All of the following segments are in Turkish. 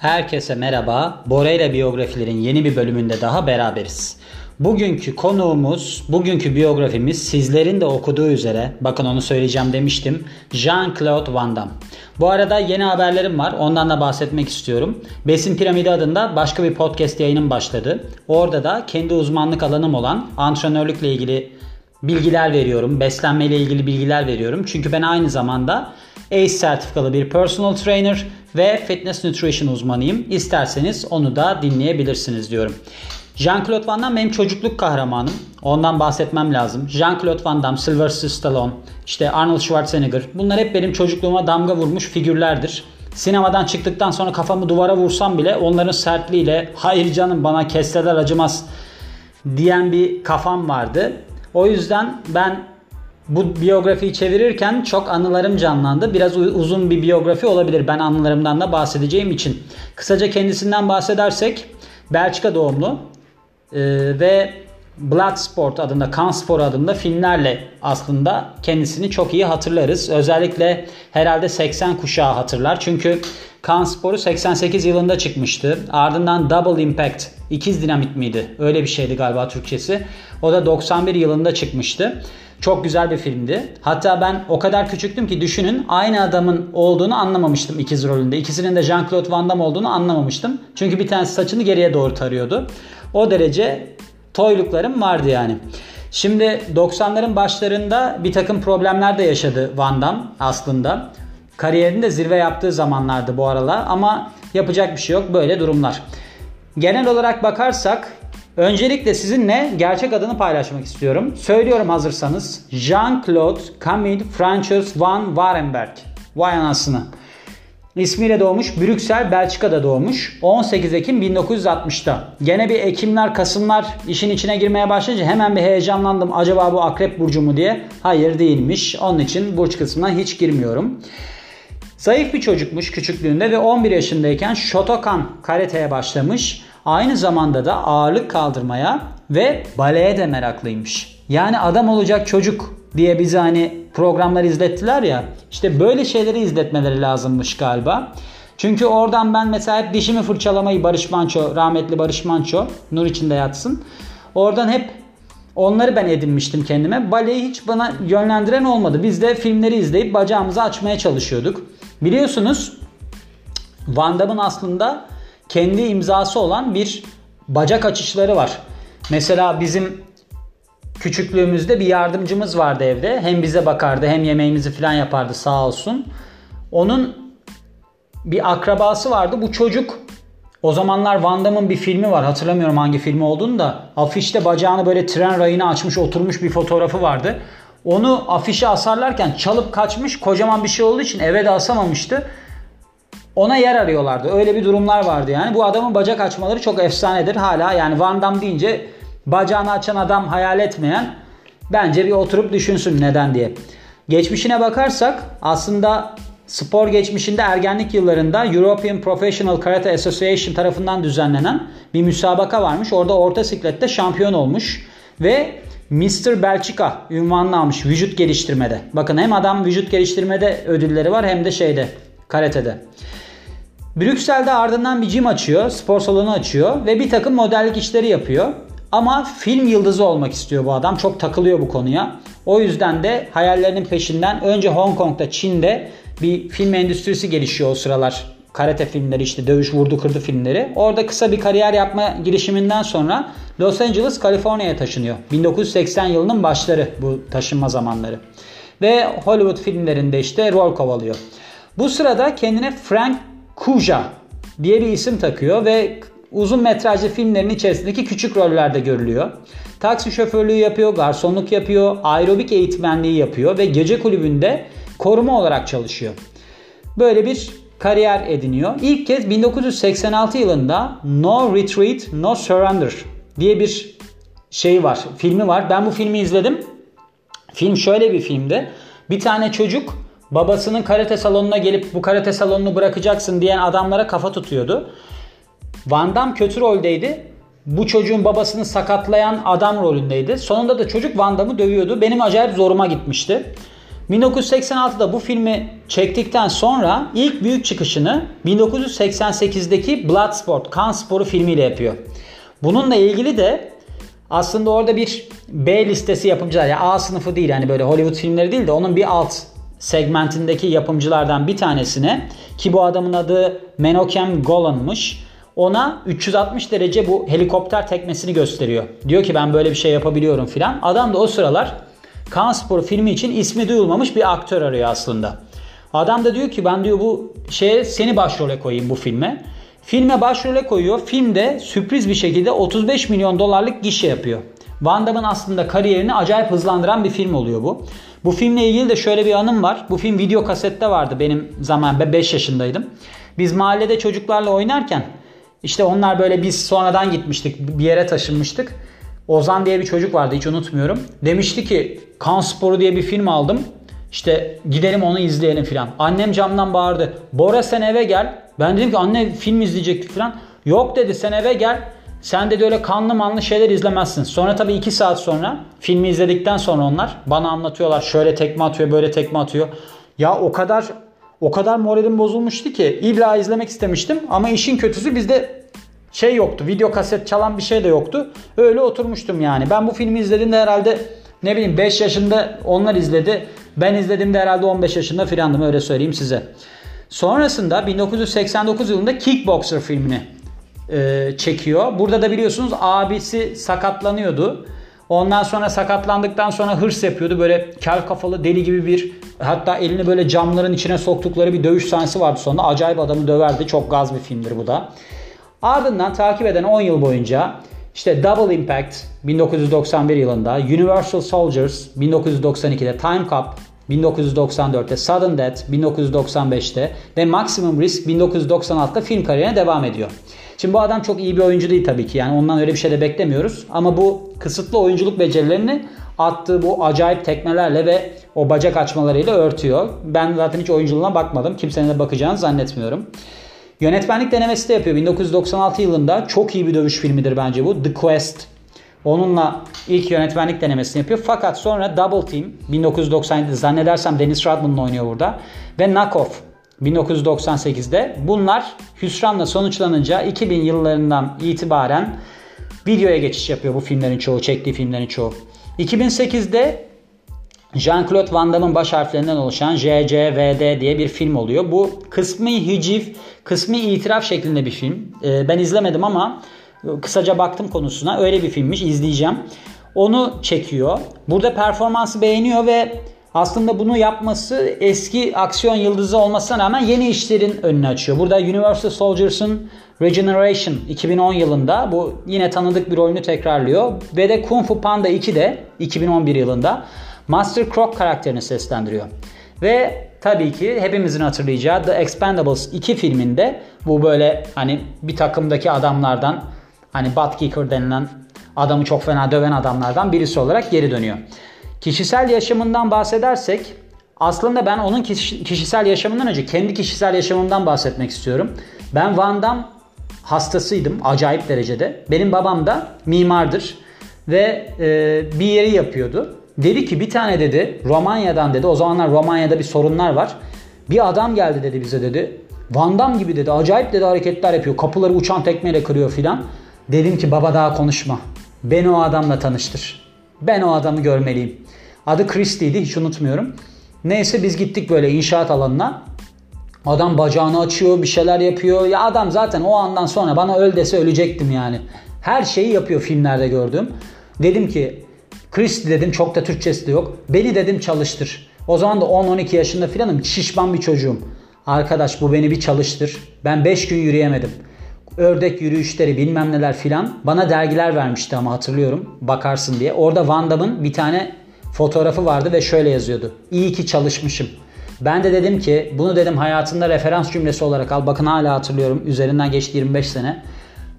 Herkese merhaba. Bora ile biyografilerin yeni bir bölümünde daha beraberiz. Bugünkü konuğumuz, bugünkü biyografimiz sizlerin de okuduğu üzere, bakın onu söyleyeceğim demiştim, Jean-Claude Van Damme. Bu arada yeni haberlerim var, ondan da bahsetmek istiyorum. Besin Piramidi adında başka bir podcast yayınım başladı. Orada da kendi uzmanlık alanım olan antrenörlükle ilgili bilgiler veriyorum, beslenme ile ilgili bilgiler veriyorum. Çünkü ben aynı zamanda ACE sertifikalı bir personal trainer ve fitness nutrition uzmanıyım. İsterseniz onu da dinleyebilirsiniz diyorum. Jean-Claude Van Damme benim çocukluk kahramanım. Ondan bahsetmem lazım. Jean-Claude Van Damme, Sylvester Stallone, işte Arnold Schwarzenegger. Bunlar hep benim çocukluğuma damga vurmuş figürlerdir. Sinemadan çıktıktan sonra kafamı duvara vursam bile onların sertliğiyle hayır canım bana kesseler acımaz diyen bir kafam vardı. O yüzden ben bu biyografiyi çevirirken çok anılarım canlandı. Biraz uzun bir biyografi olabilir ben anılarımdan da bahsedeceğim için. Kısaca kendisinden bahsedersek Belçika doğumlu ee, ve Bloodsport adında, Kan Spor adında filmlerle aslında kendisini çok iyi hatırlarız. Özellikle herhalde 80 kuşağı hatırlar. Çünkü Kan Spor'u 88 yılında çıkmıştı. Ardından Double Impact, ikiz dinamit miydi? Öyle bir şeydi galiba Türkçesi. O da 91 yılında çıkmıştı. Çok güzel bir filmdi. Hatta ben o kadar küçüktüm ki düşünün aynı adamın olduğunu anlamamıştım ikiz rolünde. İkisinin de Jean-Claude Van Damme olduğunu anlamamıştım. Çünkü bir tanesi saçını geriye doğru tarıyordu. O derece toyluklarım vardı yani. Şimdi 90'ların başlarında bir takım problemler de yaşadı Van Damme aslında. Kariyerinde zirve yaptığı zamanlardı bu aralar ama yapacak bir şey yok böyle durumlar. Genel olarak bakarsak öncelikle sizinle gerçek adını paylaşmak istiyorum. Söylüyorum hazırsanız. Jean-Claude Camille Francois van Warenberg. Vay anasını. İsmiyle doğmuş. Brüksel, Belçika'da doğmuş. 18 Ekim 1960'ta. Gene bir Ekimler, Kasımlar işin içine girmeye başlayınca hemen bir heyecanlandım. Acaba bu Akrep Burcu mu diye. Hayır değilmiş. Onun için burç kısmına hiç girmiyorum. Zayıf bir çocukmuş küçüklüğünde ve 11 yaşındayken Shotokan karateye başlamış. Aynı zamanda da ağırlık kaldırmaya ve baleye de meraklıymış. Yani adam olacak çocuk diye bizi hani programlar izlettiler ya. İşte böyle şeyleri izletmeleri lazımmış galiba. Çünkü oradan ben mesela hep dişimi fırçalamayı Barış Manço, rahmetli Barış Manço, nur içinde yatsın. Oradan hep onları ben edinmiştim kendime. Baleyi hiç bana yönlendiren olmadı. Biz de filmleri izleyip bacağımızı açmaya çalışıyorduk. Biliyorsunuz Van Damme'ın aslında kendi imzası olan bir bacak açışları var. Mesela bizim küçüklüğümüzde bir yardımcımız vardı evde. Hem bize bakardı hem yemeğimizi falan yapardı sağ olsun. Onun bir akrabası vardı. Bu çocuk o zamanlar Van Damme'ın bir filmi var. Hatırlamıyorum hangi filmi olduğunu da. Afişte bacağını böyle tren rayına açmış oturmuş bir fotoğrafı vardı. Onu afişe asarlarken çalıp kaçmış. Kocaman bir şey olduğu için eve de asamamıştı. Ona yer arıyorlardı. Öyle bir durumlar vardı yani. Bu adamın bacak açmaları çok efsanedir. Hala yani Van Damme deyince bacağını açan adam hayal etmeyen bence bir oturup düşünsün neden diye. Geçmişine bakarsak aslında spor geçmişinde ergenlik yıllarında European Professional Karate Association tarafından düzenlenen bir müsabaka varmış. Orada orta siklette şampiyon olmuş ve Mr. Belçika ünvanını almış vücut geliştirmede. Bakın hem adam vücut geliştirmede ödülleri var hem de şeyde karatede. Brüksel'de ardından bir gym açıyor, spor salonu açıyor ve bir takım modellik işleri yapıyor. Ama film yıldızı olmak istiyor bu adam. Çok takılıyor bu konuya. O yüzden de hayallerinin peşinden önce Hong Kong'da, Çin'de bir film endüstrisi gelişiyor o sıralar. Karate filmleri işte dövüş vurdu kırdı filmleri. Orada kısa bir kariyer yapma girişiminden sonra Los Angeles, Kaliforniya'ya taşınıyor. 1980 yılının başları bu taşınma zamanları. Ve Hollywood filmlerinde işte rol kovalıyor. Bu sırada kendine Frank Kuja diye bir isim takıyor ve uzun metrajlı filmlerin içerisindeki küçük rollerde görülüyor. Taksi şoförlüğü yapıyor, garsonluk yapıyor, aerobik eğitmenliği yapıyor ve gece kulübünde koruma olarak çalışıyor. Böyle bir kariyer ediniyor. İlk kez 1986 yılında No Retreat, No Surrender diye bir şey var, filmi var. Ben bu filmi izledim. Film şöyle bir filmdi. Bir tane çocuk babasının karate salonuna gelip bu karate salonunu bırakacaksın diyen adamlara kafa tutuyordu. Van Damme kötü roldeydi. Bu çocuğun babasını sakatlayan adam rolündeydi. Sonunda da çocuk Van Damme'ı dövüyordu. Benim acayip zoruma gitmişti. 1986'da bu filmi çektikten sonra ilk büyük çıkışını 1988'deki Bloodsport, kan sporu filmiyle yapıyor. Bununla ilgili de aslında orada bir B listesi yapımcılar ya yani A sınıfı değil yani böyle Hollywood filmleri değil de onun bir alt segmentindeki yapımcılardan bir tanesine ki bu adamın adı Menokem Golan'mış. Ona 360 derece bu helikopter tekmesini gösteriyor. Diyor ki ben böyle bir şey yapabiliyorum filan. Adam da o sıralar Kan Sporu filmi için ismi duyulmamış bir aktör arıyor aslında. Adam da diyor ki ben diyor bu şeye seni başrole koyayım bu filme. Filme başrole koyuyor. Filmde sürpriz bir şekilde 35 milyon dolarlık gişe yapıyor. Van Damme'ın aslında kariyerini acayip hızlandıran bir film oluyor bu. Bu filmle ilgili de şöyle bir anım var. Bu film video kasette vardı benim zaman ben 5 yaşındaydım. Biz mahallede çocuklarla oynarken işte onlar böyle biz sonradan gitmiştik bir yere taşınmıştık. Ozan diye bir çocuk vardı hiç unutmuyorum. Demişti ki Kan Sporu diye bir film aldım. İşte gidelim onu izleyelim filan. Annem camdan bağırdı. Bora sen eve gel. Ben dedim ki anne film izleyecektik filan. Yok dedi sen eve gel. Sen de öyle kanlı manlı şeyler izlemezsin. Sonra tabii 2 saat sonra filmi izledikten sonra onlar bana anlatıyorlar. Şöyle tekme atıyor böyle tekme atıyor. Ya o kadar o kadar moralim bozulmuştu ki illa izlemek istemiştim. Ama işin kötüsü bizde şey yoktu. Video kaset çalan bir şey de yoktu. Öyle oturmuştum yani. Ben bu filmi izlediğimde herhalde ne bileyim 5 yaşında onlar izledi. Ben izlediğimde herhalde 15 yaşında filandım öyle söyleyeyim size. Sonrasında 1989 yılında Kickboxer filmini e, çekiyor. Burada da biliyorsunuz abisi sakatlanıyordu. Ondan sonra sakatlandıktan sonra hırs yapıyordu. Böyle kel kafalı deli gibi bir hatta elini böyle camların içine soktukları bir dövüş sahnesi vardı sonunda. Acayip adamı döverdi. Çok gaz bir filmdir bu da. Ardından takip eden 10 yıl boyunca işte Double Impact 1991 yılında, Universal Soldiers 1992'de, Time Cop 1994'te, Sudden Death 1995'te ve Maximum Risk 1996'da film kariyerine devam ediyor. Şimdi bu adam çok iyi bir oyuncu değil tabii ki. Yani ondan öyle bir şey de beklemiyoruz. Ama bu kısıtlı oyunculuk becerilerini attığı bu acayip tekmelerle ve o bacak açmalarıyla örtüyor. Ben zaten hiç oyunculuğuna bakmadım. Kimsenin de bakacağını zannetmiyorum. Yönetmenlik denemesi de yapıyor. 1996 yılında çok iyi bir dövüş filmidir bence bu. The Quest. Onunla ilk yönetmenlik denemesini yapıyor. Fakat sonra Double Team 1997'de zannedersem Dennis Rodman oynuyor burada. Ve Knock Off 1998'de. Bunlar hüsranla sonuçlanınca 2000 yıllarından itibaren videoya geçiş yapıyor bu filmlerin çoğu, çektiği filmlerin çoğu. 2008'de Jean-Claude Van Damme'ın baş harflerinden oluşan JCVD diye bir film oluyor. Bu kısmi hicif, kısmi itiraf şeklinde bir film. Ee, ben izlemedim ama kısaca baktım konusuna. Öyle bir filmmiş, izleyeceğim. Onu çekiyor. Burada performansı beğeniyor ve aslında bunu yapması eski aksiyon yıldızı olmasına rağmen yeni işlerin önünü açıyor. Burada Universal Soldiers'ın Regeneration 2010 yılında bu yine tanıdık bir rolünü tekrarlıyor. Ve de Kung Fu Panda 2 de 2011 yılında Master Croc karakterini seslendiriyor. Ve tabii ki hepimizin hatırlayacağı The Expendables 2 filminde bu böyle hani bir takımdaki adamlardan hani butt kicker denilen adamı çok fena döven adamlardan birisi olarak geri dönüyor. Kişisel yaşamından bahsedersek aslında ben onun kişisel yaşamından önce kendi kişisel yaşamımdan bahsetmek istiyorum. Ben Van Damme hastasıydım acayip derecede. Benim babam da mimardır ve e, bir yeri yapıyordu. Dedi ki bir tane dedi Romanya'dan dedi o zamanlar Romanya'da bir sorunlar var. Bir adam geldi dedi bize dedi. Van Damme gibi dedi acayip dedi hareketler yapıyor. Kapıları uçan tekmeyle kırıyor filan. Dedim ki baba daha konuşma. Beni o adamla tanıştır. Ben o adamı görmeliyim. Adı Christie'ydi hiç unutmuyorum. Neyse biz gittik böyle inşaat alanına. Adam bacağını açıyor bir şeyler yapıyor. Ya adam zaten o andan sonra bana öl dese ölecektim yani. Her şeyi yapıyor filmlerde gördüğüm. Dedim ki Christie dedim çok da Türkçesi de yok. Beni dedim çalıştır. O zaman da 10-12 yaşında filanım şişman bir çocuğum. Arkadaş bu beni bir çalıştır. Ben 5 gün yürüyemedim. Ördek yürüyüşleri bilmem neler filan. Bana dergiler vermişti ama hatırlıyorum. Bakarsın diye. Orada Van Damme'ın bir tane fotoğrafı vardı ve şöyle yazıyordu. İyi ki çalışmışım. Ben de dedim ki bunu dedim hayatında referans cümlesi olarak al. Bakın hala hatırlıyorum. Üzerinden geçti 25 sene.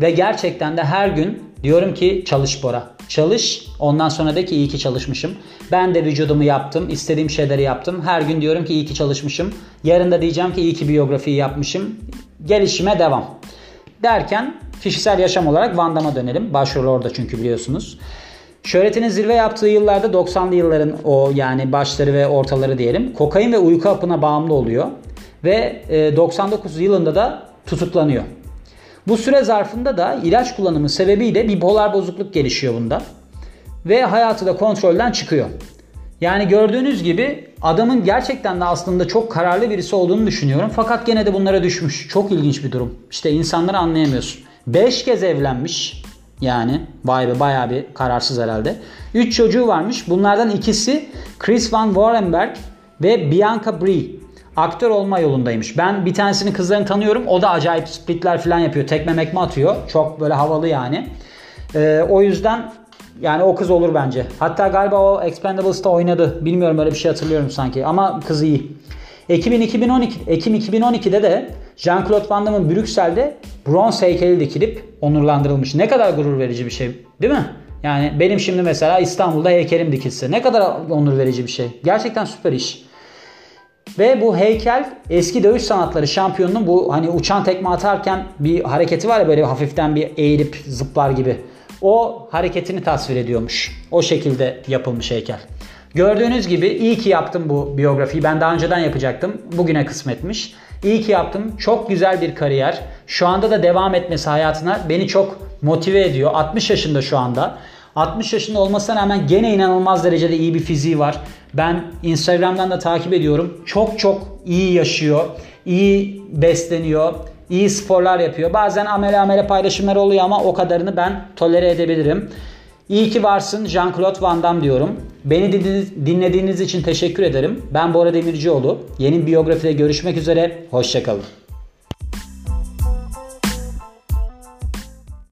Ve gerçekten de her gün diyorum ki çalış Bora. Çalış. Ondan sonra de ki iyi ki çalışmışım. Ben de vücudumu yaptım. istediğim şeyleri yaptım. Her gün diyorum ki iyi ki çalışmışım. Yarın da diyeceğim ki iyi ki biyografiyi yapmışım. Gelişime devam. Derken kişisel yaşam olarak Van Damme'a dönelim. Başrol orada çünkü biliyorsunuz. Şöhretinin zirve yaptığı yıllarda 90'lı yılların o yani başları ve ortaları diyelim. Kokain ve uyku hapına bağımlı oluyor. Ve 99 yılında da tutuklanıyor. Bu süre zarfında da ilaç kullanımı sebebiyle bipolar bozukluk gelişiyor bunda. Ve hayatı da kontrolden çıkıyor. Yani gördüğünüz gibi adamın gerçekten de aslında çok kararlı birisi olduğunu düşünüyorum. Fakat gene de bunlara düşmüş. Çok ilginç bir durum. İşte insanları anlayamıyorsun. 5 kez evlenmiş. Yani vay be bayağı bir kararsız herhalde. 3 çocuğu varmış. Bunlardan ikisi Chris Van Warrenberg ve Bianca Brie. Aktör olma yolundaymış. Ben bir tanesinin kızlarını tanıyorum. O da acayip splitler falan yapıyor. Tekme mekme atıyor. Çok böyle havalı yani. Ee, o yüzden yani o kız olur bence. Hatta galiba o Expendables'ta oynadı. Bilmiyorum öyle bir şey hatırlıyorum sanki. Ama kız iyi. Ekim 2012, Ekim 2012'de de Jean-Claude Van Damme'ın Brüksel'de bronz heykeli dikilip onurlandırılmış. Ne kadar gurur verici bir şey değil mi? Yani benim şimdi mesela İstanbul'da heykelim dikilse ne kadar onur verici bir şey. Gerçekten süper iş. Ve bu heykel eski dövüş sanatları şampiyonunun bu hani uçan tekme atarken bir hareketi var ya böyle hafiften bir eğilip zıplar gibi. O hareketini tasvir ediyormuş. O şekilde yapılmış heykel. Gördüğünüz gibi iyi ki yaptım bu biyografiyi. Ben daha önceden yapacaktım. Bugüne kısmetmiş. İyi ki yaptım. Çok güzel bir kariyer. Şu anda da devam etmesi hayatına beni çok motive ediyor. 60 yaşında şu anda. 60 yaşında olmasına rağmen gene inanılmaz derecede iyi bir fiziği var. Ben Instagram'dan da takip ediyorum. Çok çok iyi yaşıyor. iyi besleniyor. iyi sporlar yapıyor. Bazen amele amele paylaşımlar oluyor ama o kadarını ben tolere edebilirim. İyi ki varsın Jean-Claude Van Damme diyorum. Beni dinlediğiniz için teşekkür ederim. Ben Bora Demircioğlu. Yeni biyografide görüşmek üzere. Hoşçakalın.